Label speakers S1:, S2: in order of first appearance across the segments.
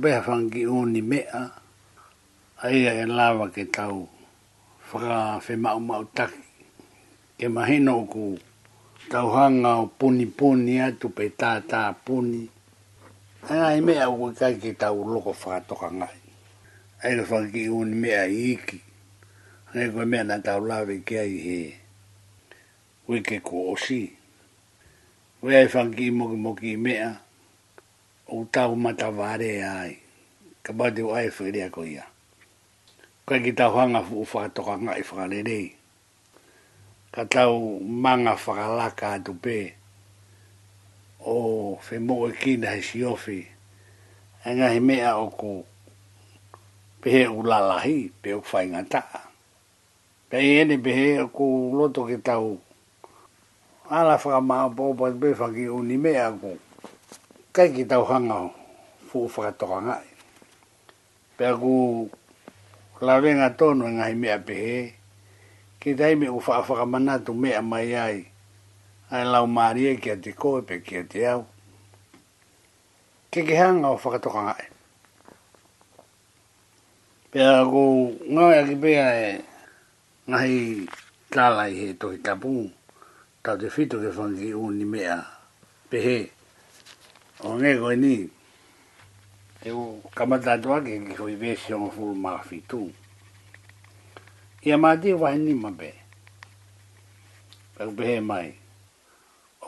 S1: te beha whangi o ni mea, aia e lawa ke tau whaka whe mau mau taki. Ke mahino ku tau hanga o puni puni atu pe tā tā puni. Anga i mea ui kai ke tau loko whakatoka ngai. Aia whangi o ni mea i iki. Anga i mea na tau lawe ke ai he. Ui ke ku osi. Ui ai whangi moki moki mea o tau mata vare ai ka ba de wai fo ria ko ia ka ki ta hanga fu fa to ka ngai fa le dei ka tau manga fa la ka tu pe o fe mo ki na si ofi anga he me o ko pe he u la pe o fai ngata pe he ni pe he o ko loto ki tau ala fa ma bo bo be fa ki o ko kai ki tau hanga ho, fuu whakatoka ngai. Pea ku lawenga tono e ngai mea pehe, ki tai me u whakawhakamanatu mea mai ai, ai lau maria e kia te koe pe kia te au. Ke ke hanga o whakatoka ngai. Pea ku ngai aki pea e, e ngai kālai he tohi kapu, tau te whitu ke whangi uni mea Pehe o nge koe ni, e o kamata atua ke ki koe vese o fulu maa fitu. Ia maa te wahi ni mape, pehe mai,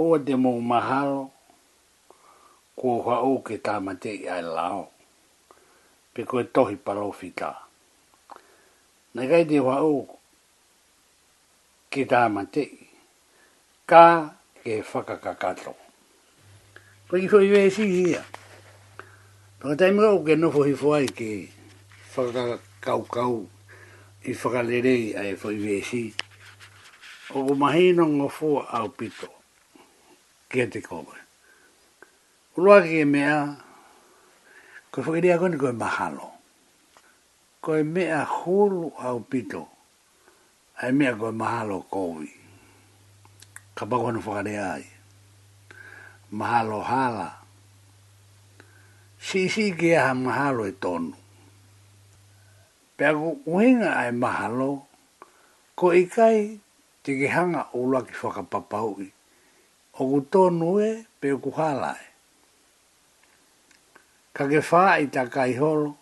S1: o te mo mahalo, kua hua o ke tamate i ai lao, pe koe tohi palo fita. Nei kai te hua o ke tamate, ka ke whakakakato. Ka ke whakakakato. Ko i koe wei si hia. Paka tai mga uke noho i fwai ke whaka kau i whaka lerei a e fwai wei si. O ko mahino ngo au pito. Kia te kome. Uloa ke ke mea, koe whakiria koni koe mahalo. Koe mea hulu au pito. Ai mea koe mahalo kowi. Ka bako anu whakarea aia mahalo hala. Si si ki aha mahalo e tonu. Pea uhinga ai mahalo, ko ikai te ki hanga ula ki whakapapaui. O ku tonu e, pea ku hala e. Ka ke wha i ta kai holo,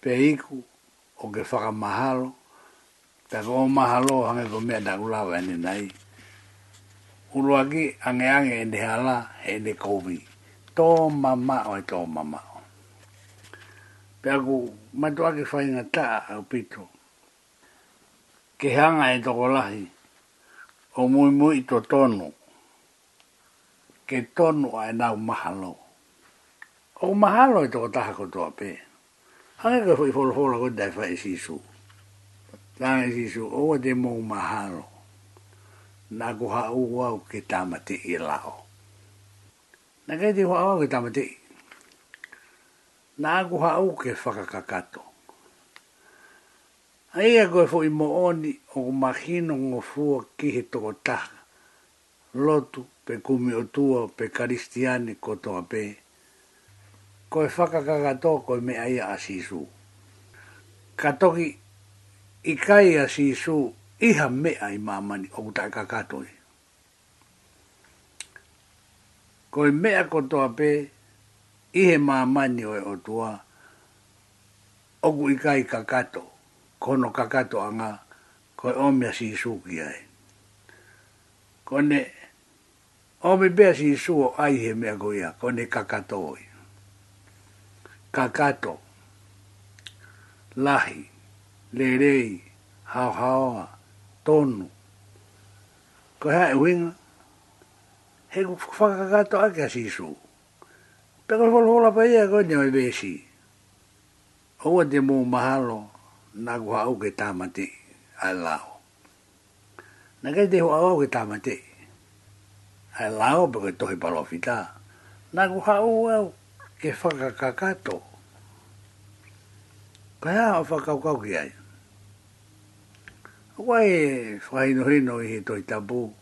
S1: pea iku o ke whakamahalo, pea ko o mahalo hanga ko mea dakulawa ene nai uruagi ange ange e de hala e de kovi. Tō mama oi e tō mama o. Pe aku matua ke whainga tā au pito. Ke hanga e toko lahi. O mui mui to tonu. Ke tonu a e nau mahalo. O mahalo e toko taha kotoa pe. Hanga ke whai wholo wholo kutai whai sisu. Tāne sisu, o te mou mahalo na ko ha u wa o ke ta ma e te i la o. Na te ho awa ke ta i. Na ko ha ke whakakakato. A ia koe fo i mo oni o mahino ngō fua ki he toko taha. Lotu pe kumi o tua pe karistiani ko toa pe. Koe whakakakato koe me aia a sisu. Katoki i kai a sisu iha mea i mamani o kutai kakatoi. Ko i mea kotoa pe, ihe mamani oe o tua, oku ikai kakato, kono kakato anga, ko i omia si suki ai. Ko ne, omi bea si suo ai he mea goia, ko ne kakato oi. Kakato, lahi, lerei, hau hauaa, tonu. Ko hea e winga, he ku whakakato ake a sisu. Peko whola whola pa ia e koe ni oi besi. Oa te mō mahalo, nā ku hau ke tāmate a lao. Nā kei te hua au ke tāmate. A lao pa koe tohe palofita. Nā ku hau au ke whakakakato. Ko hea o whakakau ki aia. Hua e whaino he no he toi tabu.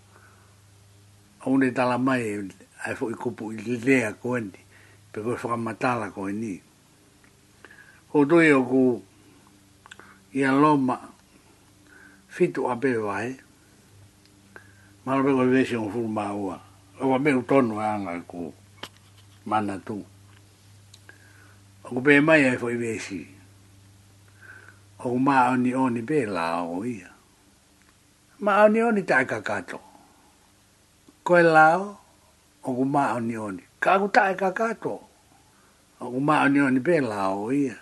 S1: Aune tala mai ai fo i kupu i lea koeni. Peko e whakamatala koeni. Ho doi o ku i aloma fitu a pewae. Mano peko i vesi o furu maua. O wa meu tonu anga ku mana tu. O ku pe mai ai fo i vesi. O ku maa oni oni pe lao ia ma oni oni tai ka kato. Ko e lao, o ku ma oni oni. Ka ku tai ka kato, o ku ma oni oni pe lao ia.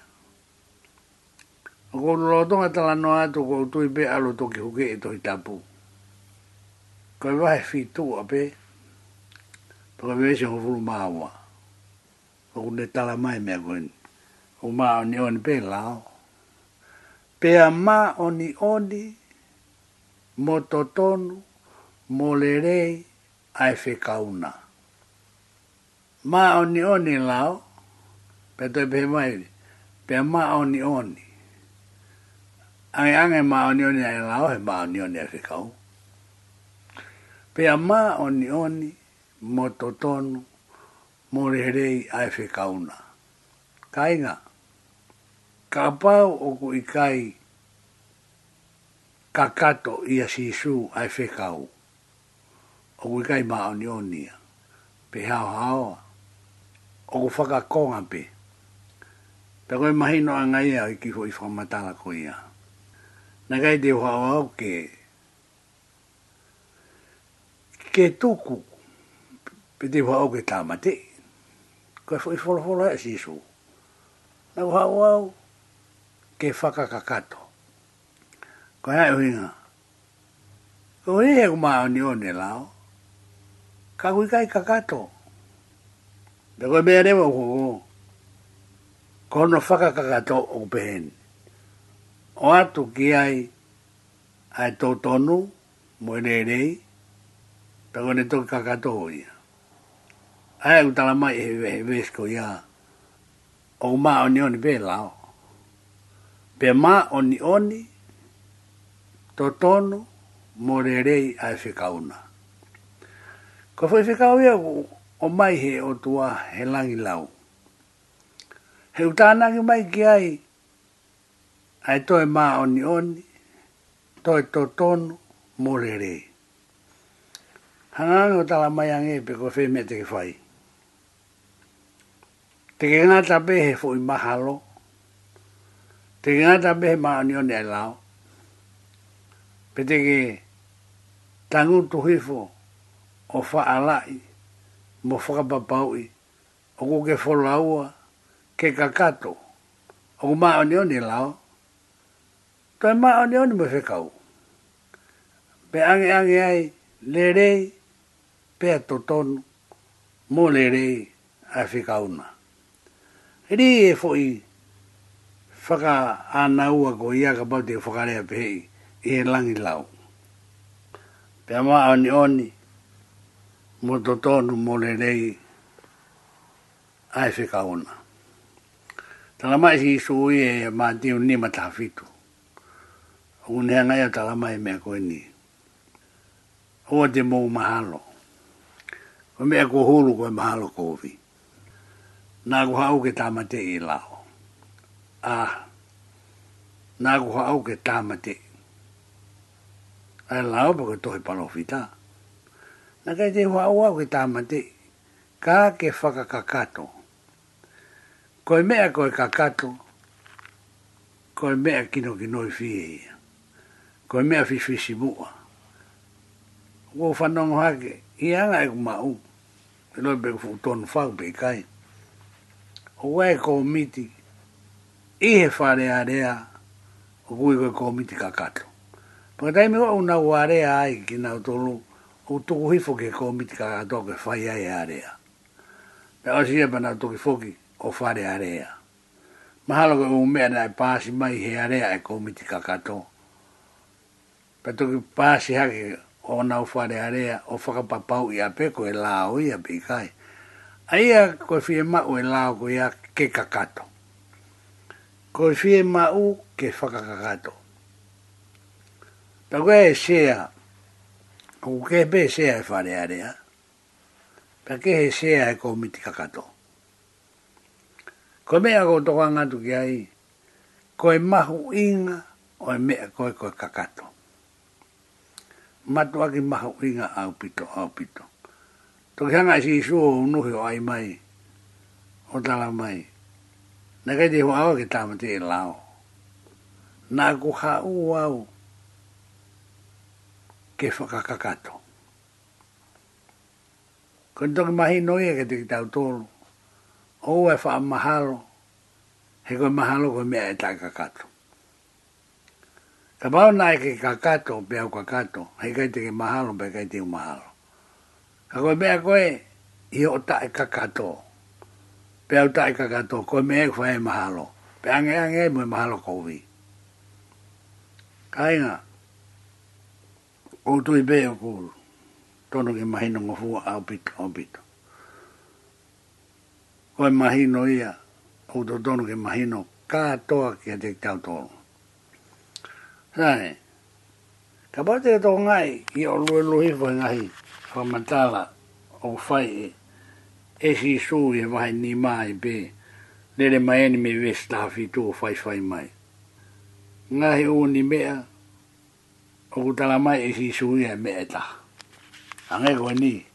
S1: O ku lorotonga tala no ato, ko utui pe alo toki huke e toki tapu. Ko e vahe tu a pe, to ka vese ho fulu ma awa. O ku ne tala mai mea koini. O ku ma oni oni pe lao. Pea ma oni oni, mototonu, molerei, ai fekauna. Ma oni oni lao, pe toi pe maire, pe ma oni oni. Ai ange ma oni oni ai lao, he ma oni oni ai fekau. Pe a ma oni oni, mototonu, molerei, ai fekauna. Kainga, kapau oku ikai, kai, kakato ia sisu ai fekau. O kui kai maa oni onia. Pe hao hao. O kui whaka konga pe. Pe koe mahino anga ia i kifo i whamatala ko ia. Na kai te hao hao ke. Ke tuku. Pe te hao ke tamate. Koe fwoi fwoi fwoi ai sisu. Na kui hao hao ke whaka kakato. Ko hea e uinga. Ko hei hei kumaa ni o ne lao. Ka kui kai kakato. Pe koe mea rewa kuko. Ko hono whaka kakato o pehen. O atu ki ai ai tō tonu mo ene rei. Pe koe ne toki kakato o ia. Ai u tala mai e he vesko ia. O kumaa ni o ni pe lao. Pe maa o ni o ni totono morerei a e kauna Ko foi whikau ia o mai he o tua he langi lau. He utana ki mai ki ai, ai toi mā oni oni, toi totono morerei. Hangangi o tala mai ang epe ko whi me te ki whai. Te ki ngā tape he fui mahalo, te ki ngā tape he mā oni oni ai lau, pete ke tangu tuhifo o whaalai mo whakapapaui o ko ke wholaua ke kakato o ko maa oni oni lao toi maa oni oni mo whekau pe ange ange ai lerei pe atotonu mo lerei a whekauna ri e fo i whaka anaua ko ia ka bau te whakarea pehei e langi lau. Pea maa oni oni, mo to tonu mo le rei, ae whika ona. Tala mai si isu ui e maa tiu ni ma taha fitu. Unea ngai a tala mai mea koe ni. Oa te mou mahalo. Koe mea ko hulu koe mahalo kovi. Nā ku hau ke tāmate i lao. Ah, nā ku hau ke tāmate i ai lao porque to he pano fita na kai te wa wa ki tamate ka ke faka kakato ko me a ko kakato ko me a kino ki noi fi ko me a fi fi si bu wo fa no ha ke i anga e ma u no be fu ton fa be kai o wai ko miti i he fare area o kui koe komiti kakato. Pa dai me o na ware ai ki na to lu o to ko hifo ke ko mit ka to ke fa ya ya re. o sie pa na to ki o fa re ya re. Ma halo ko me na e pa mai he area e ai ko mit ka ka to. Pa to ki pa si ha ke o na o fa o fa ka pa pe ko e la o ya pe kai. Ai a ko fi ma o e la o ko ya ke ka ka to. Ko ma u ke fa Pa koe e sea, ko ke pe e sea e whare area, pa ke he sea e komiti kakato. Ko mea ko toko angatu ki ai, ko mahu inga o e mea ko e koe kakato. Matua ki mahu inga au pito, au pito. Toki hanga si isu o unuhi o ai mai, o tala mai. Nekai te hua au ki tamati e lao. Nā ku hau au, ke whakakakato. Ko ni toki mahi noi e kete ki tau tōru, o e whaamahalo, he koe mahalo koe mea e tai kakato. Ka pao nai ke kakato, pe au kakato, he kaite ke mahalo, pe kaite u mahalo. Ka koe mea koe, i o tai kakato, pe au tai kakato, koe mea koe mahalo, pe ange ange e mahalo kouvi. Kainga. Kainga o tui be o kuru. Tono ke mahino ngofu au pito, au pito. Koe mahino ia, o to tono ke mahino katoa ke te tau tono. Sae, ka pate tō ngai i o lue lue hifo ngahi whamantala o whai e e si su i wahi ni mai pe nere mai eni me vesta hafi tō whai whai mai. Ngahi o ni mea, o tala mai e si sui e me eta. Ange koe ni.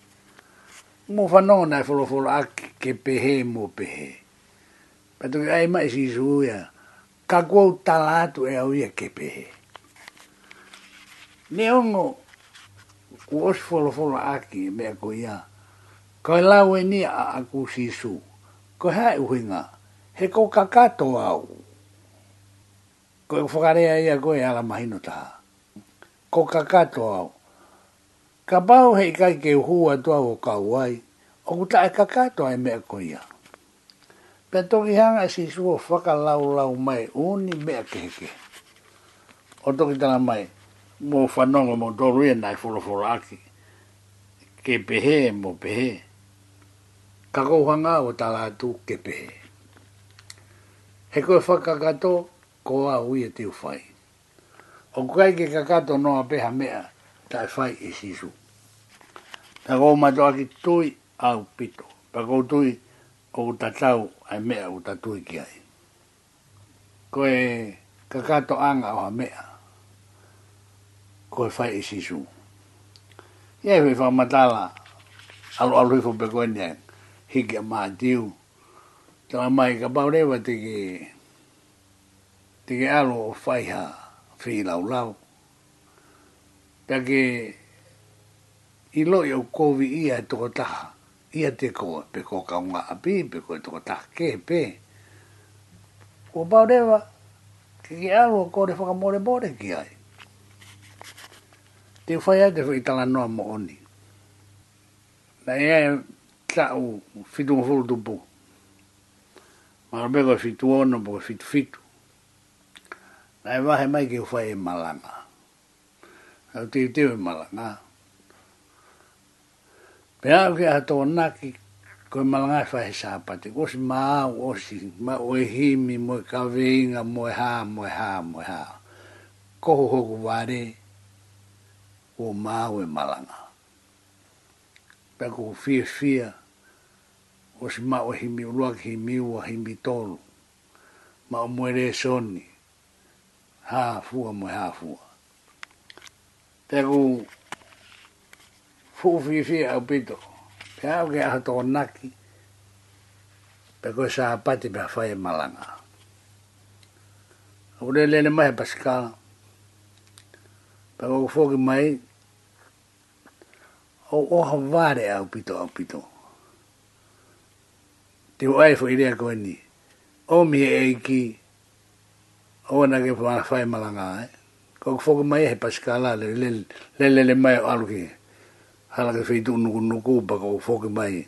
S1: Mo whanonga nai wholo a ke pehe mo pehe. Pato ki ai mai e si sui e. Ka kua tala atu e au ia ke pehe. Ne ongo. Ku os wholo wholo a ki e mea koe ia. Ko e lau e ni a aku si su. Ko hae uhinga. He ko kakato au. Ko e whakarea ia koe ala mahino ko kakato au. Ka bau hei kai ke hua tua o ka uai, o ku tae kakato ai mea koia. Pea toki hanga e si suo whaka mai uni mea keke. O toki tala mai, mō whanonga mō dorue nai wholoforo aki. Ke pehe mō pehe. Ka kouhanga o tala atu ke pehe. He koe whakakato, ko a ui e te uwhai o kai ke kakato noa peha mea, tai fai i e sisu. Ta kou matoa ki tui au pito, pa kou tui o tatau ai mea o tatui ki ai. Ko e kakato anga o ha mea, ko e fai i sisu. Iai e hui wha matala, alo alo hifo pe koe nea, hiki a maa tiu, tala mai ka paurewa te ki, te ki alo o fai haa fi lau lau. Ta ke i loi au kovi ia e toko taha. Ia te ko pe ko kaunga a pi, pe ko e toko taha ke pe. Ko pao rewa, ke ki alo ko re more bore ki ai. Te whai ai te whai tala noa mo oni. Na ea e tau fitu ngofuru tupu. Mara beko e fitu ono, beko e fitu fitu. Nei wahe mai ki whae malanga. Au tiu tiu i malanga. Pe au ki ato ana ki koe malanga i e whae sāpate. O si maa, o si maa, o e himi, mo e kaweinga, mo e haa, mo e haa, mo e haa. Koho hoku wāre, o maa o e malanga. Pea koko fia fia, o si maa o e himi uruaki, himi ua, himi tolu. Maa o muere soni, ha fua mo ha fua te fu fi au pito pe au ke ato naki pe ko sa pati pe fai e malanga au le le mai paska pe ko fu ki mai o o ha vare au pito au pito te wai fo ile ko ni o mi e ki o na ke fa fa malanga e ko ko fo mai he paskala le le le le mai alu ki ala ke fei tu nu nu ku pa ko fo mai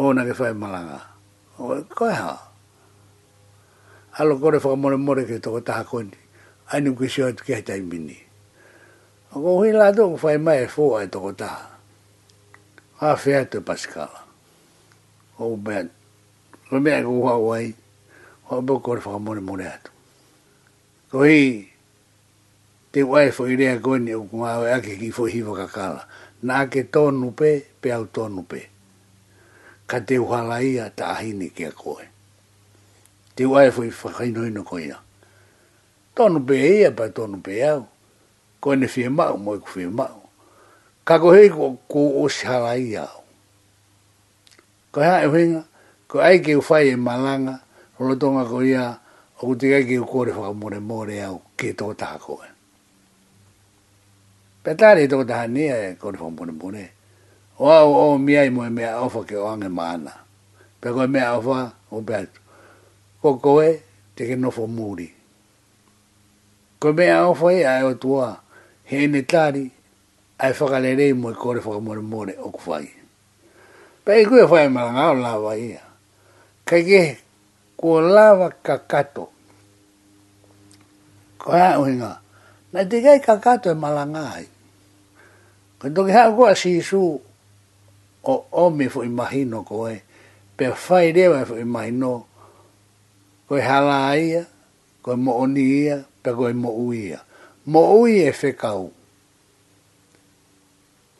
S1: o na ke fa malanga o ko e ha alo kore fo more more ke toko ta ko ni ai nu ke shot ke ta i mini o ko hi la do fa mai fo ai to ta a fe te paskala o ben Ko mea ko hawa ai, ho bo kore fa more more ato koi i te wai fo i rea koe ni o kuma awe ake ki fo hiwa kakala. Nā ke tōnu pe, pe au tōnu pe. Ka te uhala ia ta ahine kia koe. Te wai fo i whakainoino koe ia. Tōnu pe e ia pa tōnu pe au. Koe ne fie mau, moe ku fie mau. Ka ko hei ko o si hala ia au. Ko hea e huinga, ko ai ke ufai e malanga, holotonga ko ia au o te kai o kore whaka mōre mōre au ke tō taha koe. Pea tota tāre tō taha ni e kore whaka mōre mōre. O au o mi ai mōe mea awha ke o ange māna. Pea koe mea awha o pea ko koe te ke nofo mūri. Koe mea awha e ai o tua he ene tāri ai whakalerei mōe kore whaka mōre mōre o kuwhai. Pea i kue whai marangau lawa ia. Kai ke kua kakato ko ha o na te gai ka ka to e malanga ai ko to ha ko si su o o me fo imagino ko e pe fai de ba fo imagino ko ha la ko mo oni ia pe ko mo uia mo ui e fe kau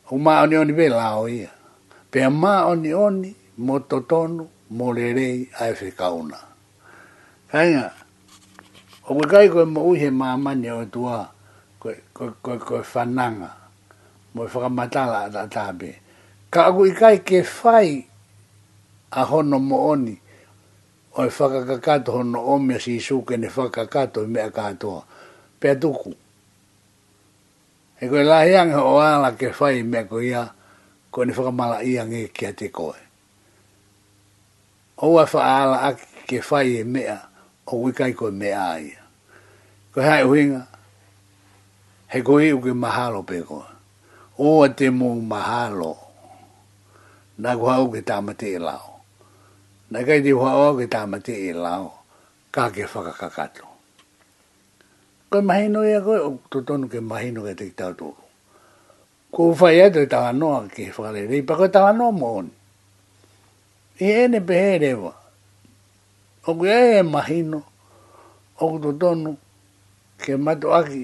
S1: o ma oni oni be la o ia pe ma oni oni mo totonu mo lerei a fe kauna Hanga. O koe kai koe mo uhe mamani o tua, koe, koe, koe, koe whananga, mo i whakamatala a tātabe. Ka aku i kai ke fai a hono mo oni, o i e whakakakato hono omea si isu ke ne whakakato i mea katoa, pia tuku. E koe lahiang o ala ke fai me ko ia, ko ne whakamala iang e ke te o Oua whaala aki ke fai me mea, o wikai koe mea aia. Ko hai uinga, he koe uke mahalo pe koe. O a te mō mahalo, na ku hau ke tāmate e lao. Na kai te hua o ke tāmate e lao, kā ke whakakakato. Koe mahino ea koe, o tutonu ke mahino ke te tau tōru. Ko whai atu e tāwa noa ke whakarere, i pako tāwa oni. E ene pehe rewa o ku e e mahino, o ku tonu, ke matu aki,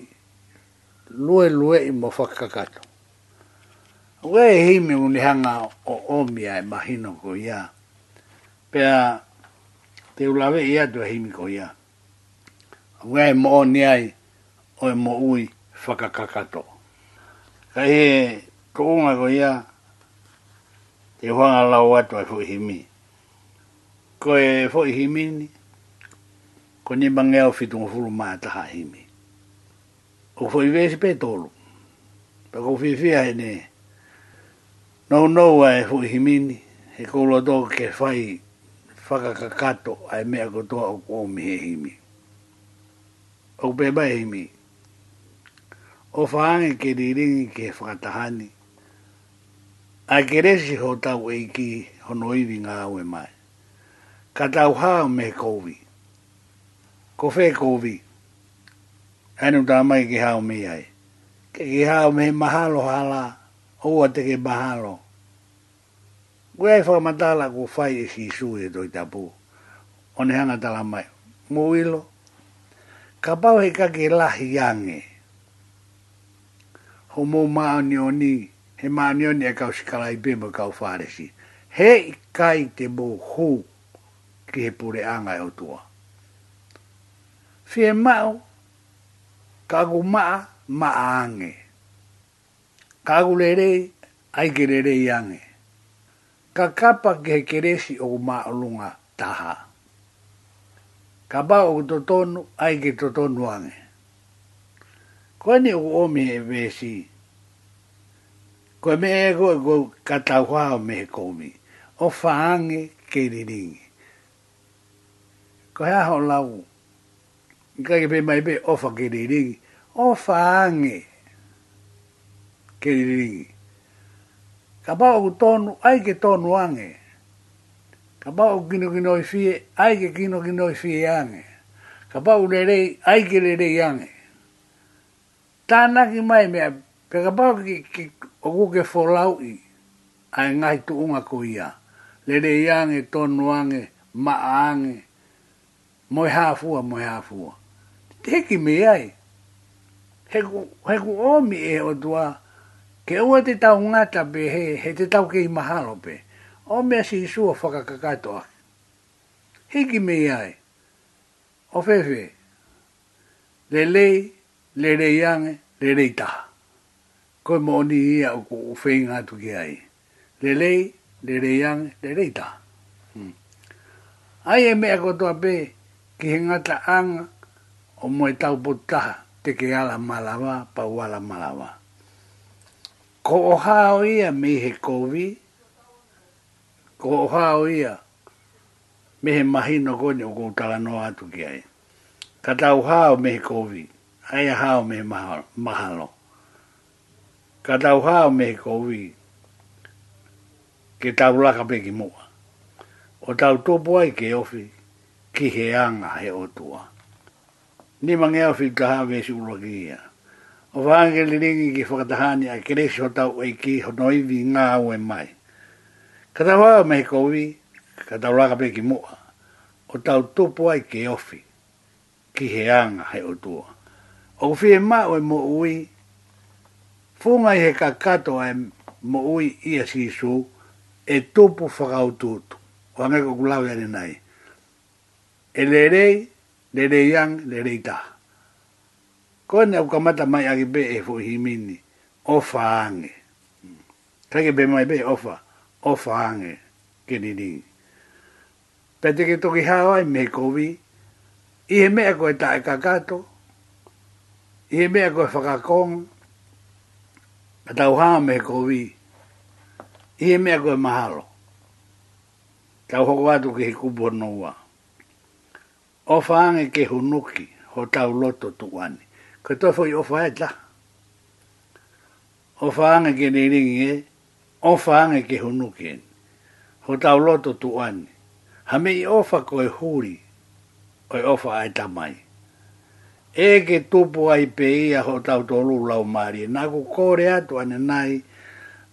S1: lue lue i mo whakakato. O ku e hime unihanga o omia e mahino ko ia, pea te ulawe i atu e hime ko ia. O ku e mo ai, o e mo ui whakakakato. Kai he, ko unga ko ia, te huanga lau atu e fuhimi. Ka ko e foi himini ko ni e o fitu fulu ma ta himi o foi vesi pe tolu pe ko fi fi ai ne no no e foi himini He ko lo do ke fai faka kakato ai me ko to o ko mi himi o pe ba himi o faan e ke dirin ke fatahani a kere si hota weiki honoi vinga we mai ka tau haa me kouwi. Ko whē kouwi, anu tā mai ki hao me ai. Ke ki hao me mahalo hala, oa te ke mahalo. Koe ai whakamatala ko whai e si su e toi tapu. O ne hanga tala mai. Mo ilo, ka pau he kake lahi yange. Ho mo maani o ni, he maani o ni e kau sikala i bimbo kau whare He kai te mo hu ki he pure anga e otua. Fie mao, kagu maa, maa ange. Kagu lerei, ai kererei ange. Ka kapa ki he keresi o maa olunga taha. Ka ba o totonu, ai ki totonu ange. Koeni o omi he e vesi. Koe me ego e go katawao me he komi. O faange ke riringi ko ha ho la ka ke pe mai pe ofa fa ke ri ri o ange ke ri ri ka ba u tonu ai ke tonu ange ka ba u kino kino i fie ai ke kino kino i fie ange ka ba u le rei ai ke le rei ange tana ki mai me pe ka ba u ki ki o ku ke fo lau i ai ngai tu unga ko ia le rei ange tonu ange ma ange moi hafua, moi hafua. Teki me ai. Heku, heku omi e o tua, ke ua te tau ngata pe, he, he te tau ke i mahalo pe. O mea si isua whakakakatoa. Hiki me ai. O fefe, le lei, le lei ange, le lei taha. Koe mo oni ia o ku uwhei ngatu ki ai. Le lei, le lei ange, le lei taha. Hmm. Ai e mea kotoa pe, le lei, ki he ngata anga o moe tau potaha te ke ala malawa pa wala malawa. Ko o hao ia me he kovi, ko o hao ia me he mahino kone o koutala no atu ki ai. Ka tau hao me he kovi, ai a hao me he mahalo. Ka tau hao me he kovi, ke tau laka peki mua. O tau topo ai ke ofi, kiheanga he otua. Ni mangea o filtaha vesi urogia. O vange li ringi ki whakatahani a kereshi hotau e ki honoivi ngā ue mai. Kata waa mehe kowi, kata uraka peki mua, o tau tupu ai ke ofi, ki he anga he otua. O kufi e mā ue mo ui, funga i he kakato ai mo ui i a sisu, e tupu whakaututu. Wangeko kulau ane nai. ane nai e le rei, le rei yang, le rei ta. Ko ne au kamata mai a be e fo himini, o faange. Kai ke be mai be ofa, o faange, ke ni ni. Pete ke toki hawa i me kovi, i he mea koe ta e kakato, i he mea koe whakakong, patau hawa me kovi, i he mea koe mahalo. Tau hoko atu ke he kupo noua o whaange ke hunuki ho tau loto tuane. Ka toa fwoi o whae ta. O whaange ke niringi e, o whaange ke hunuki e, ho tau loto tuane. Hame i ofa ko e huri, o e ofa ae tamai. E ke tupu ai pe ia ho tau tolu lau maari, e. nā ku kore atu ane nai,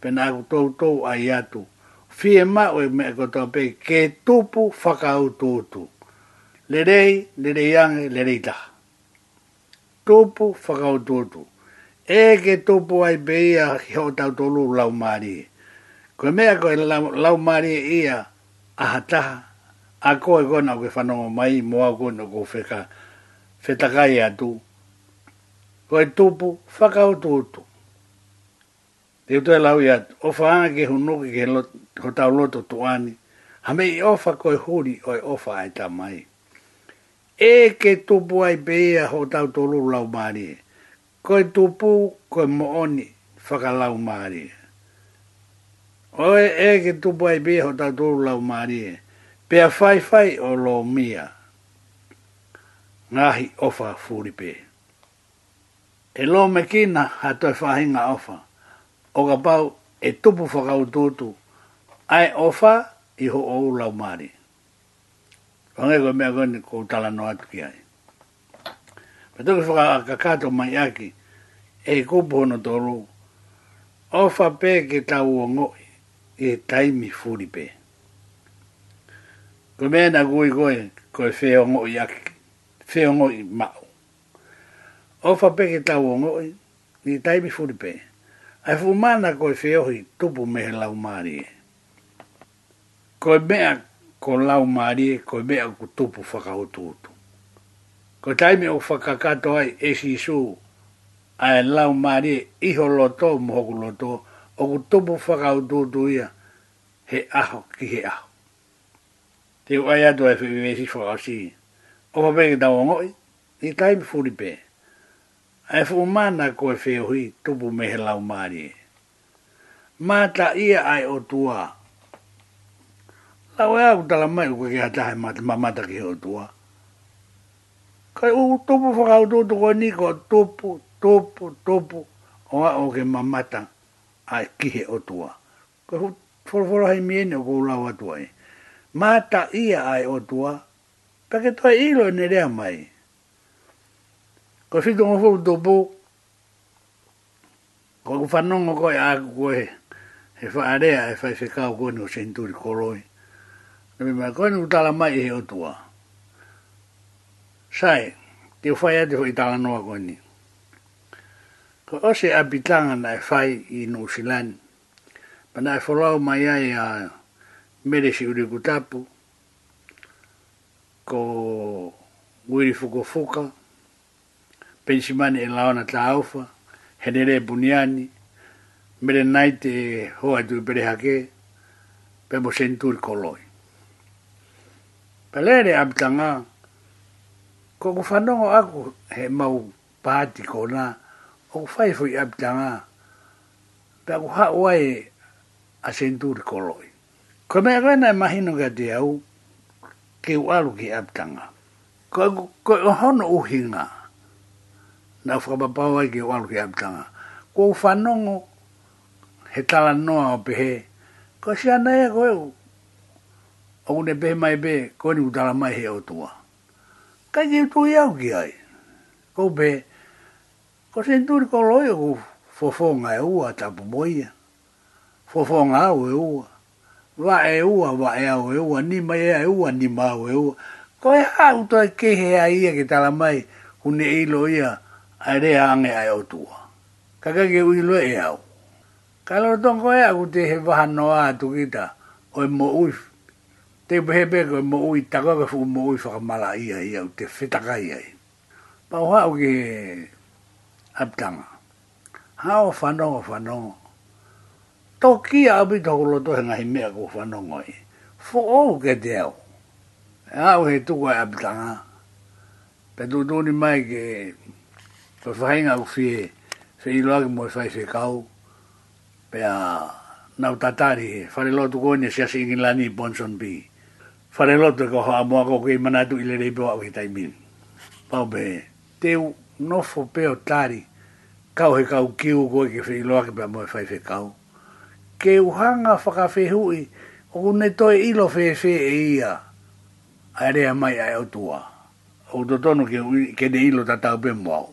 S1: pe nā ku tau tau ai atu. Fie ma o e mea kotoa pe, ke tupu whakautu tu lerei, lerei ange, lerei ta. Topo whakao tōtu. E ke topo ai beia ki o tau tolu lau maari. Koe mea koe lau, e ia aha A koe kona koe whanongo mai moa kona koe whika whetakai atu. Koe topo whakao tōtu. Te utoe lau ia o whaanga ke hunuki ke ho tau loto tuani. Hamei ofa koe huri oi ofa ai ta mai e ke tupu ai pēia ho tau tolu lau māri. Koe tupu, koe mooni, whaka lau māri. Oe e ke tupu ai pēia ho tau tolu lau māri. Pea whai whai o lo mia. Ngāhi ofa fūripe. E lo me kina ha toi whahinga ofa. O ka pau e tupu whakau tūtu. Ai ofa i ho ou lau māri. Pangai koe mea koe ni kou tala no atu ki ai. Patoke whaka a kakato mai aki, e kou pono tō rū, o whape ke tau o ngō e taimi furi pē. Koe mea na kui koe, koe whee o ngō i aki, whee o ngō i mao. O whape ke tau o ngō i e taimi furi pē. Ai fumana koe whee ohi tupu mehe lau Ko e. Koe mea ko lau mari e ko me ku tupu faka hotu ko taimi o faka kato ai e si su ai lau mari e i ho loto mo ho loto o ku tupu faka hotu ia he aho ki he aho te o ai ato e fi me si faka si o pa pege tau ngo i i taimi furi pe ai fu mana ko e feo tupu me he lau mari e. Mata ia ai o tua Tau ea ku tala mai uke ke hatahe mata mamata ke o tua. Kai u topo whakau tō tō koe niko, topo, topo, topo, o a o mamata a kihe o tua. Kai u wholwhora hei miene o kou lau atua e. Mata ia ai o tua, pake toa ilo e nerea mai. Kai fito ngon fulu topo, kai ku whanongo koe a kukoe, he wha area e whai whekau koe ni o senturi koroi. Na mi mai koe nuku tala mai e he otua. Sai, te whai ate hoi tala noa koe ni. Ko ose abitanga na e whai i New Zealand, pa e wholau mai ai a mere si uri ko uiri fuko fuka, pensimani e laona ta aufa, henere e buniani, mere naite hoa tui perehake, pe mo sentur koloi pelere abtanga. ko ku fanongo aku he mau pati ko na o fai fui amtanga pe ku ha wai a sentur koloi ko me rena imagino ga de au ke u alu ki amtanga ko ko e hono uhinga na fra papa wai ke u alu ki amtanga ko fanongo he tala noa o pehe ko sia nae ko au ne pe mai pe ko ni utara mai he o tua. Kai ki utu iau ki ai. Ko pe, ko sen turi ko loio ku fofonga e ua tapu moia. Fofonga au e ua. Va e ua, va e au e ua, ni mai e a e ua, ni ma au e ua. Ko e ha uto e ke he a ia ki tala mai ku ne ilo ia a re ange ai o tua. Kaka ki ui lo e au. Kalorotongo e a ku te he vahanoa atu kita o e mo uifu te pehe ko mo ui tako ka fuku mo ui whaka mala ia ia u te whetaka ia i. Pa o hao ke aptanga. Hao whanonga whanonga. Tō kia abi tō kolo tō hengahi mea ko whanonga i. Fō o ke te au. Hao e he tuko e aptanga. Pe tō tōni mai ke pa whahinga u fie whi loa ke moe whai kau. Pe a nau tatari he. Whare lo tuko ene siasi ingilani i Bonson Bee fare lotto che ho amo con quei manatu il rebo a quei tai min va bene te no fo pe o tari cau he cau kiu go che fi lo che mo fai fe cau che u hanga fa ca fe hu i o ne to i lo fe fe e ia are a mai a o tua o do tono che che ne i lo tata be mo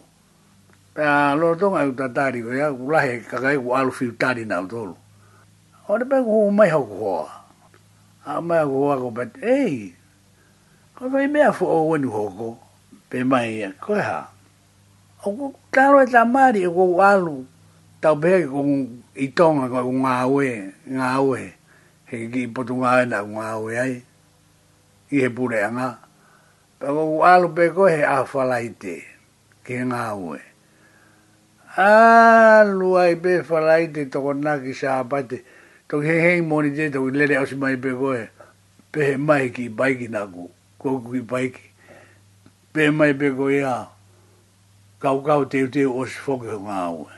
S1: a lo tonga u tatari go ya u la he ca ga u alu fi tari na o tolo o ne pe u mai ho ko a mai a goa go bat, ei, ko koi mea fu o wanu hoko, pe mai ia, koi ha. O ko taro e ta mari e go walu, tau pe ko i tonga ko ngā ue, ngā ue, he ki i potu ngā ue na ngā ue ai, i he pure a ngā. Pa ko ku alu pe ko he a whalai te, ke ngā ue. Alu ai pe whalai te sa apate, tau he hei moni te tau lere ausi mai pe koe, pe he mai ki baiki naku, koku ki baiki, pe he mai pe koe a, kau kau teo teo osi whoke ho ngā ue.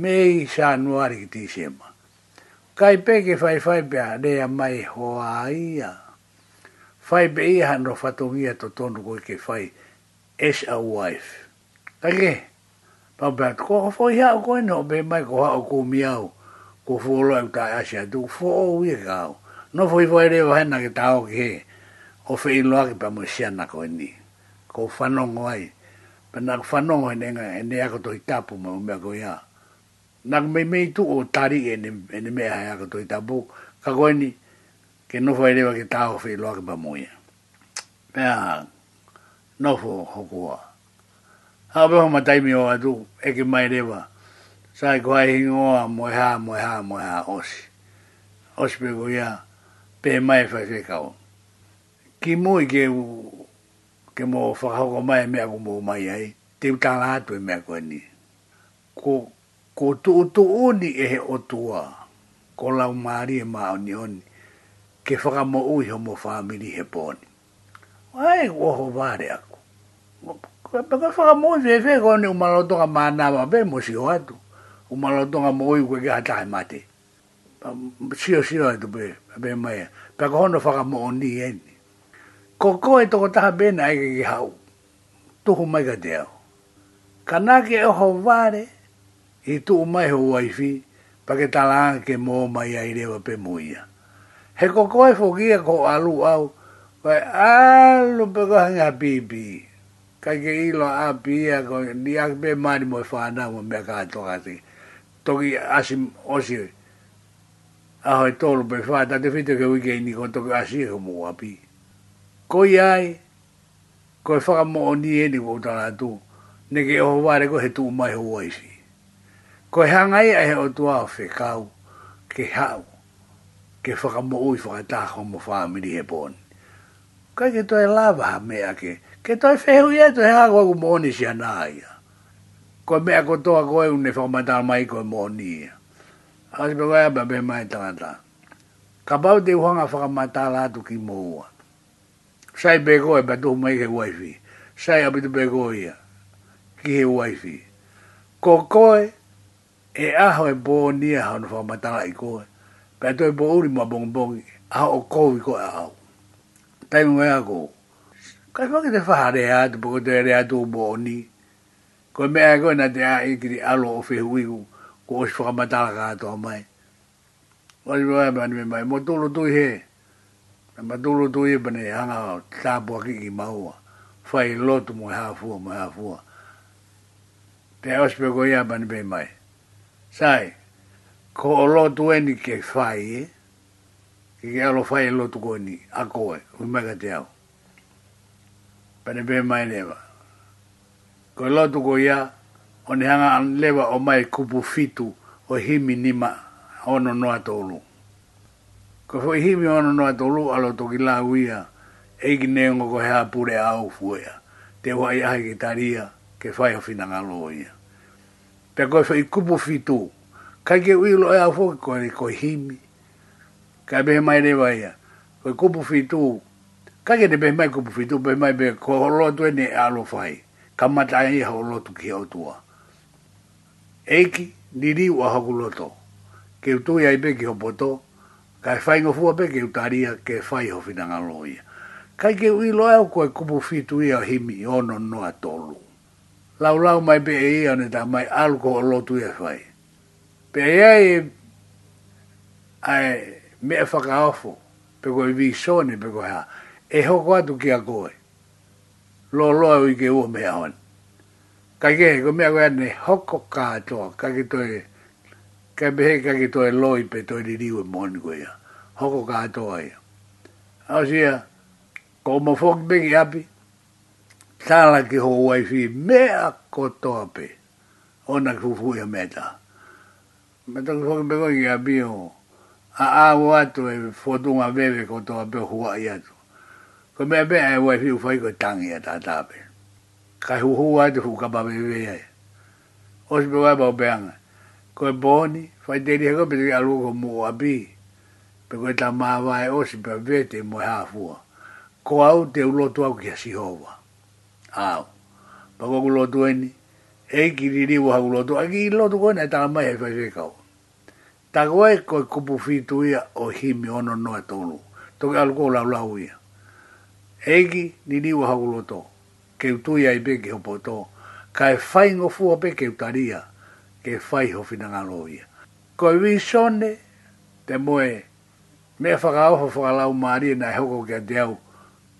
S1: Mei sa nuari ki tī sema. Kai peke whai whai pe a rea mai hoa ia. Whai pe ia hanro whatongia to tonu koe ke whai, as a wife. Take, pa pe ko tukoha whai hao koe no, pe mai koha o kou miau ko folo e au tai ashi a tu fo o wi gao no foi foi re wa na ke tao ke o fe in loa ke pa mo sian na ko ni ko fa no ngoi pa na fa no ngoi nga ne a ko toi tapu ma me ko ya na me me tu o tari e ne ne me a ko toi tapu ka ko ni ke no foi re wa ke tao fe loa ke pa mo ya pa no fo ho ko a ha ba ma tai mi o a tu e ke mai re sai ko ai ngo mo ha mo ha mo ha os os be go ya pe mai fa se ka ki mo ge u ke mo fa ha go mai me go mo mai ai te ta la tu e me ko ni ko ko tu tu oni e o tua ko la mari e ma oni oni ke fa ga mo u ho mo fa mi ni he bon ai wo ho ba re ko ko fa mo ve ve ko ni ma lo to ga ma na ba be mo si o atu o maratonga mo i kwe kia tae mate. Um, sio sio e tupe, pe mai, pe kohono whaka mo o ni eni. Koko e toko taha bena aike ki hau, tuhu mai ka te au. Kanake e oho vare, e tuhu mai ho waifi, pa ke talanga ke mo mai a irewa pe muia. He koko e fokia ko alu au, vai alu pe ko kohanga bibi kai ke ilo a pia ko ni ak be mari mo fa na mo me ka to ka toki asim osi aho e tolu pe fa ta te fitu ke wike ini ko toki asi e ho mo api ko ai ko e faka mo oni e ni wou tala tu ne ke oho ware ko he tu umai ho waisi ko e hangai a he o tua o fe kau ke hau ke faka mo ui faka ta mo fa he pon ka ke to e lava ha mea ke ke to e fehu ye to e hako ku mo oni anaya ko me ko to ko e un fo ma dal mai ko mo ni a se ba ba be mai ta ta ka ba de ho nga fo ma ta la tu ki mo sai be ko e ba to mai ke wifi sai a bit be ko ia ki he wifi ko e e e ko e e a ho e bo ni a ho fo ma ta la i ko pe to e bo u ri ma bong bong a o ko wi ko a o tai mo ya ko ka ko ke te fa ha de ya te bo te ya te bo ko me ai e ko na te a i e kiri alo o fehu i ko o shifu kamatala ka atoa mai. O shifu ai bani me mai, mo tolo tui he, na ma tolo tui e bani hanga o tāpua ki ki maua, fai lotu mo hafua, mo hafua. Te o shifu ko ia bani me mai. Sai, ko o lotu e ni ke fai e, ki ke alo fai e lotu ko ni, a koe, hui mai ka te au. Bani me mai me mai neva ko e lotu ko ia o ne hanga o mai kupu fitu o himi nima ono noa tolu. Ko foi himi ono noa tolu alo toki la uia eiki neongo ko hea pure au fuea te wa ia ki taria ke fai o fina ngalo ia. Pe koe i kupu fitu kai ke uilo e au fuke ko e koi himi kai behe mai rewa ia koi kupu fitu kai ke te mai kupu fitu behe mai behe ko holoa tuene e alo fai kamatai e hau lotu ki hau tua. niri ua haku loto. Ke utu ia ibe ki hopoto, ka e whaingo fua pe ke utaria ke whai ho finanga Kai ke ui loa au koe kupu fitu ia himi ono no atolu. Lau lau mai pe e ia ne ta mai alko o lotu ia whai. Pe e ai ai me e whakaofo pe koe vi sone pe koe ha. E hoko atu ki a koe lo lo i ke o me on ka ke ko me ko ne hoko ka to ka ke to e ka be he ka ke to e lo i pe to i riu mo ni ko ya hoko ka to ai au sia ko mo fok be ki api tala ki ho wai fi me a ko to ape ona ku fu ya meta me to ko be ko ki api o a a wa to e fo tu ko to ape ho wai ya to Ko mea mea e wai whiu whaiko tangi a tā tāpe. Kai hu hua te hu kapa me vei ai. E. O si pe wai pao peanga. Ko e bōni, whai teiri heko pe tiki alu ko mō api. Pe koe tā mā wai pe vei te mo hāfua. Ko au te ulotu au kia si hova. Au. Pa kua kulotu eni. E ki riri waha kulotu. A ki ilotu koe nai tā mai e hei whaise kau. Tā koe koe kupu fitu ia o himi ono noe tōnu. Toki alu kou lau lau ia egi ni niwa hauloto, ke utui ai peke hopo to, ka e fai ngofua peke utaria, ke fai ho finangaloia. Ko e wii sone, te moe, mea whakaofa whakalau maari na e hoko ke a teau,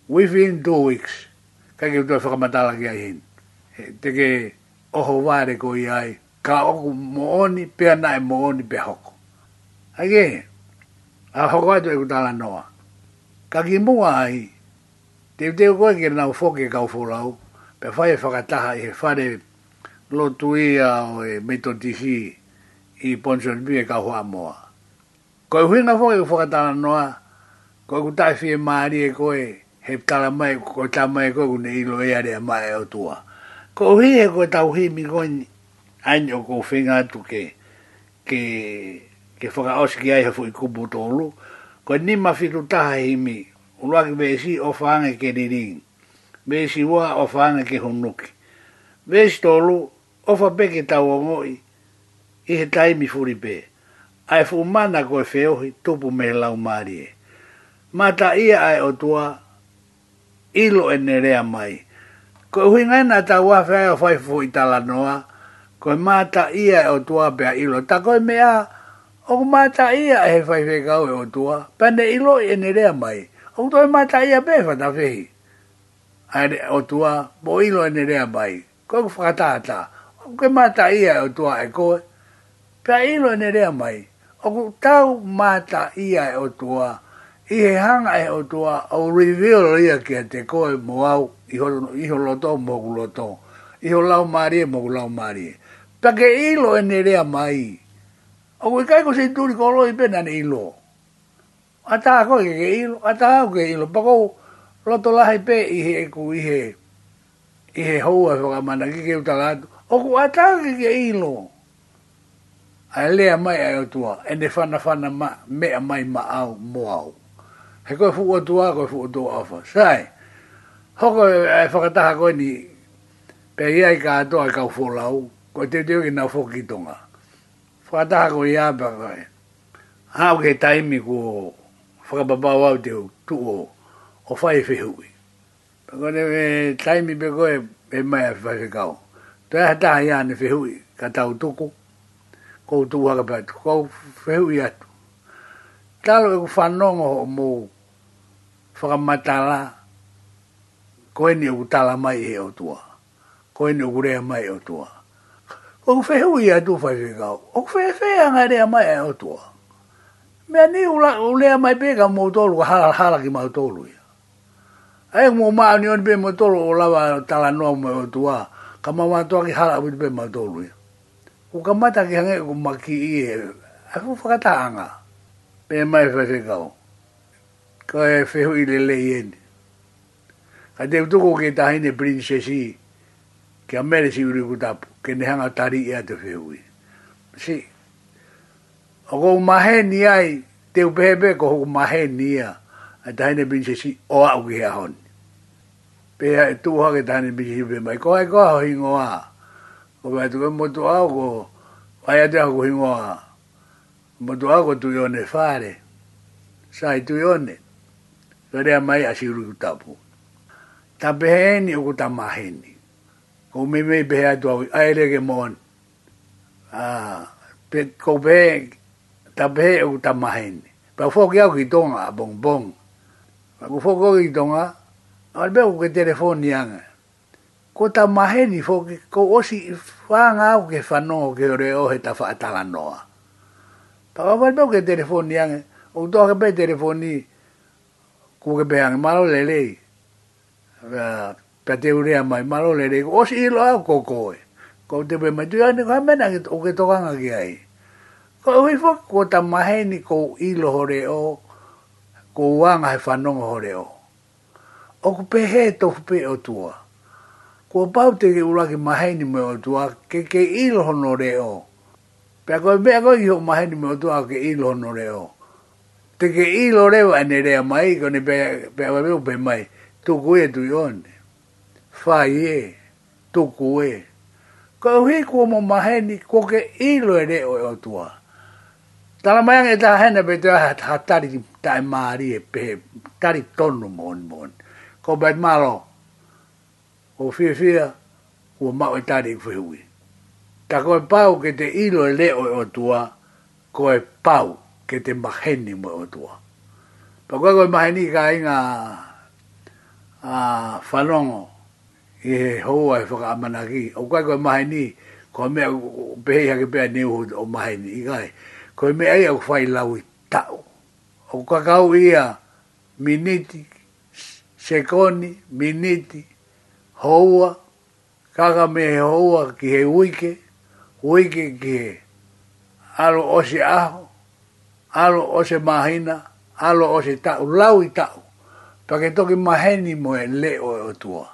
S1: within two weeks, ka ke utui whakamatala ki ai hin. Te ke oho ware ko i ai, ka oku mooni, pea na e mooni pe hoko. Ake, a hoko ato e kutala noa. Ka ki mua ai, te te ko ke na u foke ka folau pe fai fa ka taha e fare e lo tuia o e meto tihi i ponjo ni e ka ho amo ko hina na foke fo ka ta noa ko ku ta fi mari e ko e he tala mai ko ta mai e ko ne i lo e are mai o tua ko hui e ko ta hui mi ko ai no ko finga tu ke ke ke fo ka os ki ai fo i ku ko ni ma fi lu ta hi mi ulua besi vesi o whaange ke riringi. Vesi ua o whaange ke hunuki. Vesi tolu, o whapeke tau o ngoi, i taimi furipe. Ai fumana koe feohi, tupu me lau marie. Mata ia ai o tua, ilo enerea mai. Ko hui ngai nga ta ua whae o whai fuhu noa, koe mata ia o tua pea ilo. Ta koe mea, o mata ia e he whai whekau e o tua, pande ilo e nerea mai. E o to ma ta ia be fa ta fei ai o tua bo e ilo ne rea bai ko ko fa ta ta o ke ma ta ia o tua e ko pe ai lo ne rea mai o ku tau ma ta ia e o tua i he hanga e o tua o reveal ia ke te koe mo au i ho i ho lo to mo lo to i ho lau mari mo lau mari pe ke ilo ne rea mai o ku kai ko se tu ko lo i pe na ilo ata ko ke ke ata ko ke ilo, pako loto lahi pe ihe ku ihe, ihe houa whaka mana ki ke o oku ata ke ke ilo. A lea mai ai otua, ene whana whana ma, mea mai ma au, mo au. He koe fuku otua, koe fuku otua awha. Sai, ko e, e whakataha ko ni, pe iai ka atoa e kau fulau, koe te teo ki nga fokitonga. Whakataha koe iapa koe. Hau ke taimi ku whakababau au te tu o, o whae whehui. Pako ne me taimi pe koe, e mai a whae whekau. Tu e hataha ia ne whehui, ka tau tuku, kou tu haka patu, kou whehui atu. Talo e ku whanongo ho mō whakamatala, koe ni u tala mai he o tua, koe ni u rea mai o tua. Kou whehui atu whae whekau, kou whehui anga rea mai he o tua. Mea ni ula, ulea mai pega mo tolu, hala, hala ki mau tolu ia. Ae mo maa ni oni pe mo tolu, o lawa tala noa mo o tua, ka ma wa toa ki hala ki pe mau tolu ia. Ku ka mata ki hange ku maki i e, ae ku whakata anga, pe mai whawhekau. Ka e whehu i lele i eni. Ka te utuko ke tahine princesi, ke a mere si uri kutapu, ke nehanga tari ea te whehu i. Si, ko maheni ai te bebe ko ko maheni a daine bin se si o au ge a hon pe ai e tu ha ge daine bin si be mai ko ai ko ho ingo a ko ba tu mo tu au ko ai ate ho ingo a mo tu au ko tu yo ne fare sai tu yo ne re mai a si ru ta pu ta beheni o ko ta maheni ko me me be ai tu ai re ge mon a pe ko be tabe u ta mahen pa fo ki au ki tonga bon bon pa ku fo ko ki tonga u ke telefon yang ko ta mahen fo ki ko osi fa nga au ke fano ke ore o eta fa ta la noa pa ba be u ke telefon yang u to ke be telefoni ku ke be yang malo le le pa te ure mai malo le le osi lo au ko ko ko te be ma tu yang ne ka mena ke to ka nga ai Ko ui fok ko ta maheni kou ilo hore o, ko wanga he whanonga hore o. O ku pehe tofu pe o tua. Ko pau te ke uraki maheni me o tua, ke ke ilo hono re o. Pea koe mea koe iho maheni me o tua ke ilo hono re o. Te ke ilo re o ane rea mai, ko ne pea koe peo pe mai, tuku e tu yone. Whai e, tuku e. Ko hui kua mo maheni, ko ke ilo e re o e tua. Tala mai e ta hene pe te ha ha tari tai mari e pe tari tonu mon mon. Ko bet malo. O fi fi u ma e tari fu e hui. Ta ko pau ke te ilo le o tua ko e, e pau ke te maheni mo e o tua. Pa ko ko maheni ka inga a falongo e hoa e whaka amanaki. O ko ko maheni ko mea pehe ke pea neuhu o maheni i kai ko me ai au fai lau i tau. O kakau ia miniti, sekoni, miniti, houa, kaga me houa ki he uike, uike ki he alo ose aho, alo ose mahina, alo ose tau, lau i tau. Pake toki maheni mo e le o e otua.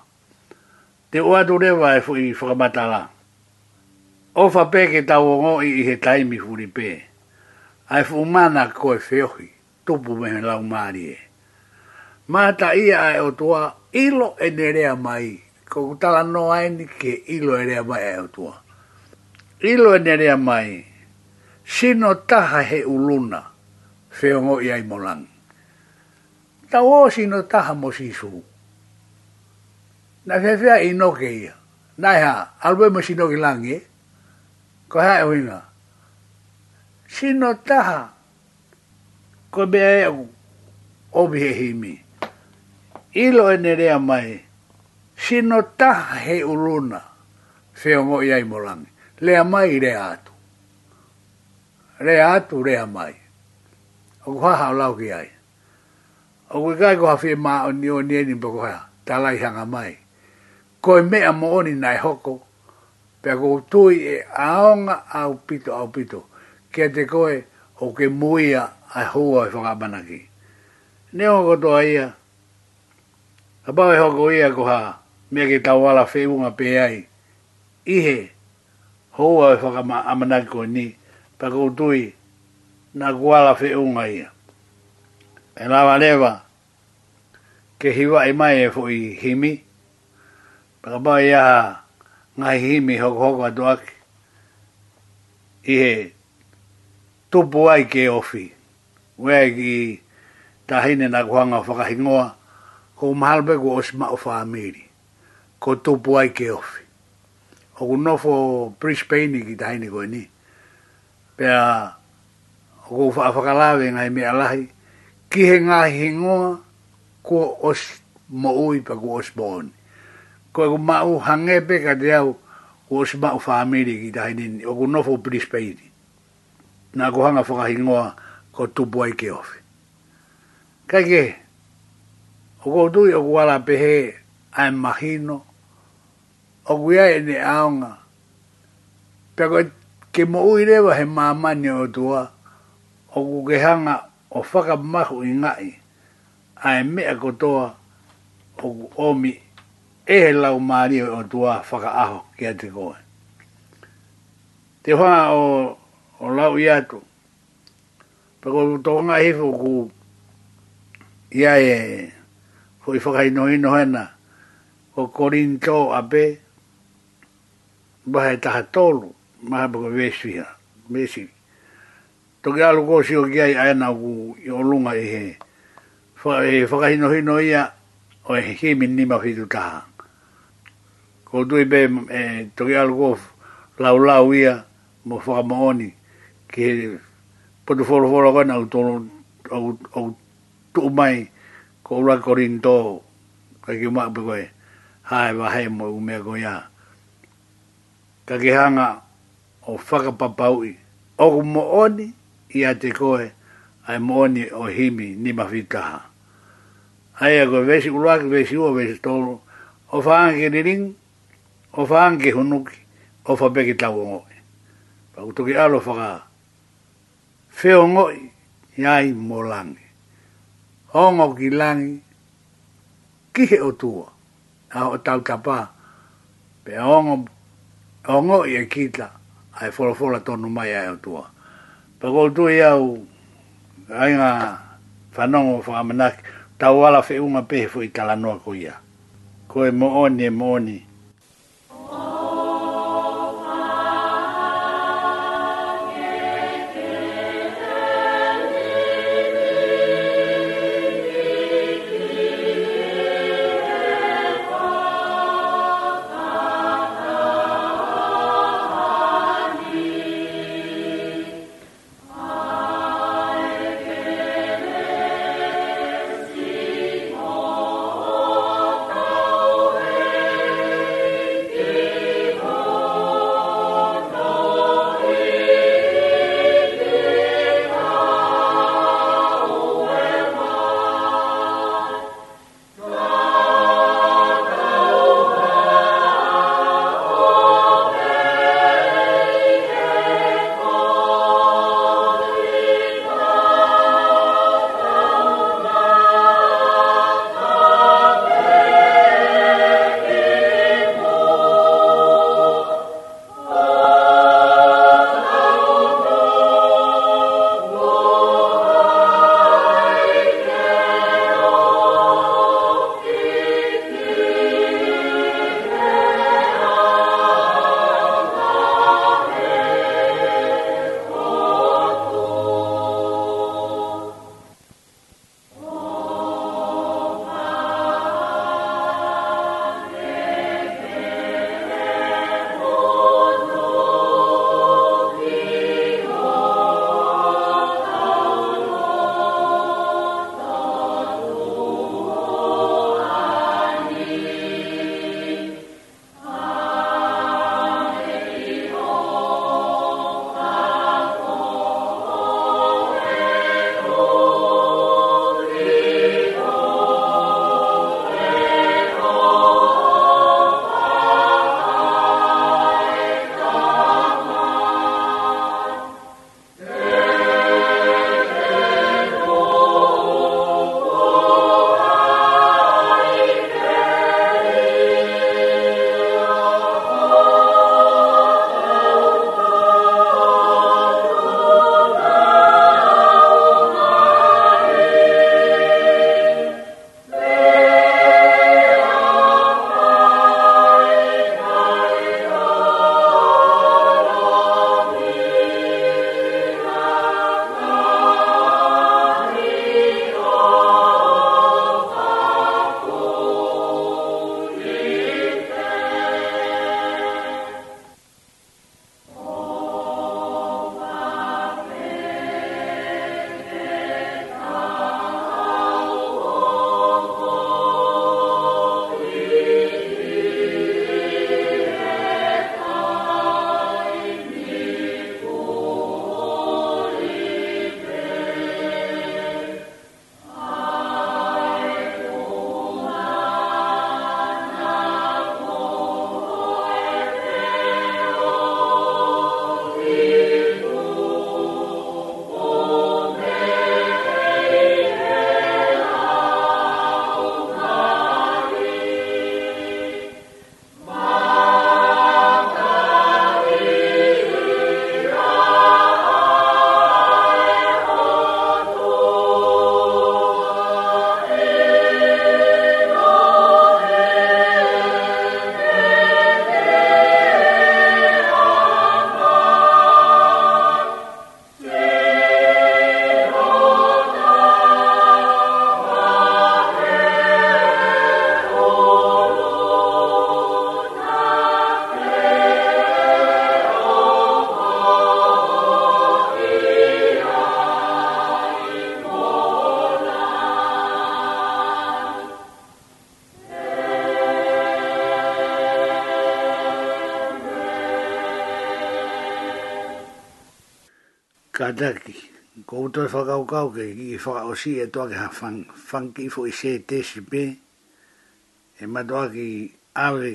S1: Te ua tu rewa e fukamatala. Ofa peke tau o ngoi i he taimi furi pēe ai fumana ko e feohi, tupu me he lau e. Mata ia e o tua, ilo e nerea mai, ko kutala no aini e ke ilo e nerea mai o tua. Ilo e nerea mai, sino taha he uluna, feongo i ai molangi. Tau o sino taha mo sisu. Na fefea i ke ia, na ha, albo mo sino ki e ko ha e winga sino taha ko be ai e au o be e himi ilo e nere mai sino taha he uruna se o mo iai molangi le mai re atu Rea atu re mai o kua hao lau ki ai o kua kai kua hawhi e maa o ni o ni eni pa kua talai hanga mai ko e mea mo oni nai hoko pe a kua tui e aonga au pito au pito kia te koe o ke muia a hua i e whakamanaki. Ne o koto a ia, a pao e hoko ia ko ha, mea ke tawala whewunga pe ai, ihe, hua i e whakamanaki koe ni, pa koutui, na kuala whewunga ia. E lawa lewa, ke hiwa i e mai e fwoi himi, pa ka pao ia ha, ngai himi hoko hoko atu aki, ihe, to ai ke ofi. Wea ki tahine na kuanga whakahingoa, ko mahalbe ko osma ofa whaamiri. Ko to ai ke ofi. O ku nofo Brisbane ki tahine koe ni. Pea, o ku whakalawe ngai mea lahi, ki he ngā hingoa, ko os mo ui pa ku osboni. Ko e ku mau hangepe ka te au, ko osma ofa whaamiri ki tahine ni, o ku nofo Brisbane nā kohanga whakahingoa ko tupu ai ke ofi. Kai ke, o kou tui o kuala pehe ai mahino, o kuia e ne aonga, pia koe ke mo ui he mamani o tua, o ku kehanga o whakamahu i ngai, a mea kotoa o ku omi e he lau maari o tua whakaaho kia te koe. Te whanga o o lau i atu. Pako tōnga hifu ku ia e ko i whakaino ino hana ko Korinto a pe bahe taha tolu maha pako vesuia vesi toki alu kōsio ki ai aena ku i olunga i he e whakaino hino ia o e himi nima fitu taha ko tui pe e, toki alu kō lau lau ia mo whakamooni ke potu folo folo kan au tolo au au tu mai ko ra korinto ka ki ma bu koe hai wa hai mo u me ko ya ka ki hanga o faka papau i o mo oni i a te koe ai mo oni o himi ni ma fitaha ai ako vesi ulua ki vesi ua vesi tolo o faa ki rin o faa ki hunuki o faa peki tau o ngoi pa utuki alo faka faa feo ngoi yai molangi. Ongo ki langi, kihe o tua, a o tau tapa, pe ongo, i e kita, ai folofola tonu mai ai o tua. Pako o tua iau, ai ngā whanongo o whakamanaki, tau ala fe pehe fu i ko ia. Ko mo oni e mo whakataki. Ko uto e whakaukau ke i whakaosi e toa ke ha whanki fo i se te si pe. E ma toa ki awe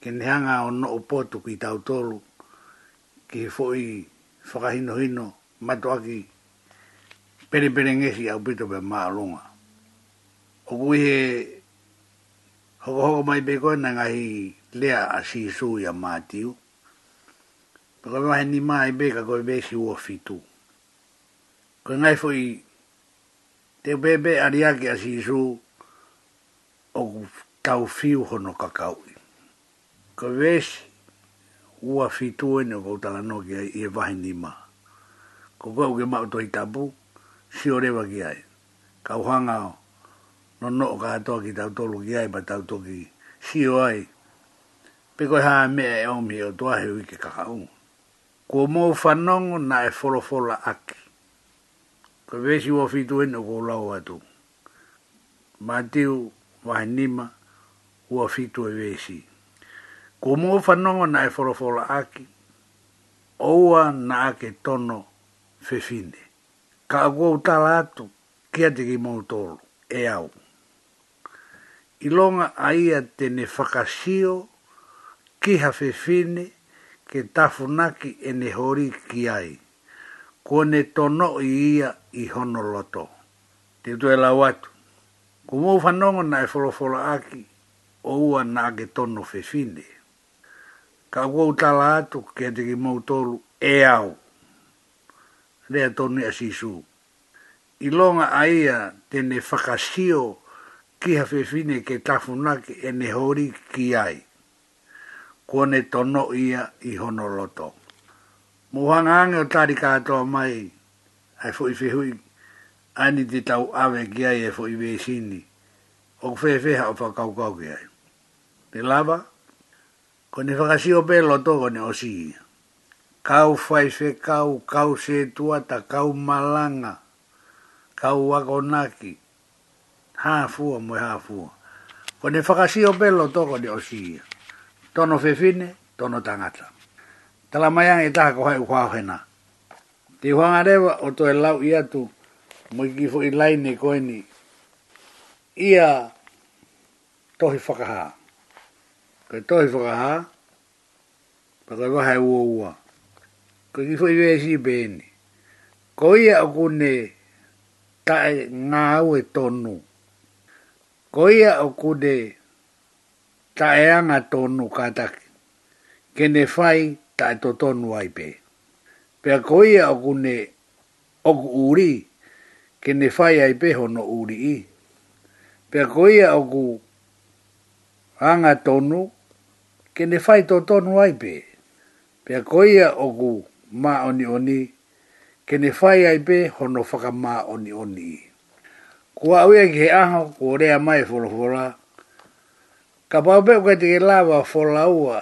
S1: ke neanga o no o potu ki tau tolu. Ki fo i whakahino hino ma toa ki pere pere ngesi au pito pe maa runga. O kui he hoko hoko mai pe koe na ngahi lea a si suu ya maa tiu. Pako mahen ni maa i beka koe beki ua fitu. Pako ko ngai foi te bebe aria ke asi su o kau fiu ho no kakau ko wes ua fitu e no kou tala no ki ai i e vahe ni ma ko kou ke mau to i tapu si o rewa ki ai kau hanga o no no ka atoa ki tau tolu ki ai pa tau toki si o ai pe koi haa mea e omi o toa he ui ke kakau ko mou whanongo na e folofola aki ka vesi wa fitu ena ko lau atu. Matiu wahinima ua fitu e vesi. Ko mua whanonga na e wholawhola aki, oua na ake tono fefine. Ka agua utala atu, kia te ki mautolo, e au. Ilonga aia tene whakasio, kiha fefine, ke tafunaki ene hori ki aia ko ne tono i ia i hono loto. Te tue la watu. Ko mou whanongo na e wholofola aki, o ua na ake tono fefine. Ka ua utala atu kia teki mou tolu e au. Rea tonu e a sisu. I longa a ia te ne whakasio ki ha fefine ke tafunake e ne hori ki ai. Ko ne tono ia i hono loto mo hanga ngā tari katoa mai, ai fo i whehui, ani te tau awe ki ai e fo i wēsini, o ku whewheha o kau ki ai. Te lava, ko ne whakasi o pēlo togo ne o sii. Kau whai whe kau, kau se tua ta kau malanga, kau wakonaki, hāfua mo hāfua. Ko ne whakasi o pēlo togo ne o sii. Tono whewhine, tono tangata tala mai ang ita ko hai kwa hena ti hwa ngare o to lau ia tu mo ki fo i lai ni ko ni ia tohi whakaha. Koe tohi whakaha, pa koe waha e ua ua. Koe kifo i wesi i bēni. Ko ia o kune tae ngā au e tonu. Ko ia o kune tae anga tonu kātaki. Kene fai ta e totonu ai pe. Pea koia o kune oku uri, ke ne fai ai pe hono uri i. Pea koia o ku anga tonu, ke ne fai totonu ai pe. Pea koia o ku ma oni oni, ke ne fai ai pe hono whaka ma oni oni. Kua ue ki he aho, kua rea mai wholofora, ka pau pe kua te ke lawa wholaua,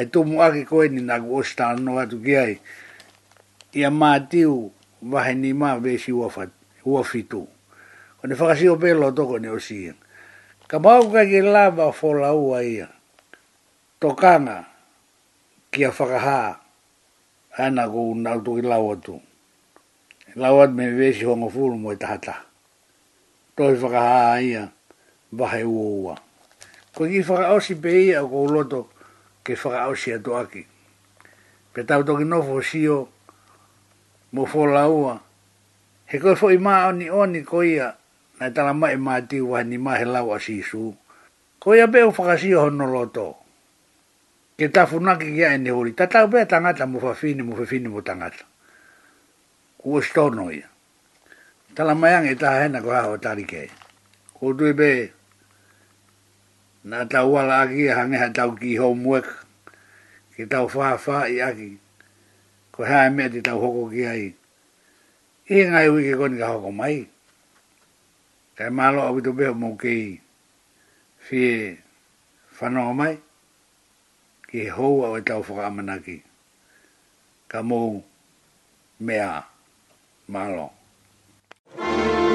S1: ai tō mua ke koe ni nāku o stāna no atu ki ai. Ia mā tiu wahe ni mā vēsi ua fitu. Ko ne whakasi o pēlo toko ne o siia. Ka mau kai ke lāba fola ua ia. Tokanga ki a whakaha ana ko un nāutu ki lau atu. Lau atu me vesi hongo fulu mo i tahata. Toi whakaha ia wahe ua ua. Ko ki whakaosi pe ia ko loto ki ke whakao si ato aki. Pe tau toki nofo si o mo fō laua. He koe fo i mā oni oni ko ia nai tala mai e māti wahi ni mahe lau a sisu. Ko ia beo whakasi o hono loto. Ke tafu naki ki ae nehuri. Ta tau bea tangata mo whawhini mo whawhini mo tangata. Kua stono ia. Tala mai ang ta taha hena ko hao tari kei. Ko tui bea na tau wala aki e hangeha tau ki hou muek. Ki tau whaa i aki. Ko hea e mea te tau hoko ki ai. I ngai wiki koni ka hoko mai. Kai malo a wito beho mou kei. Fie whanau mai. Ki hou au e tau whaka amanaki. Ka mou mea malo. Thank you.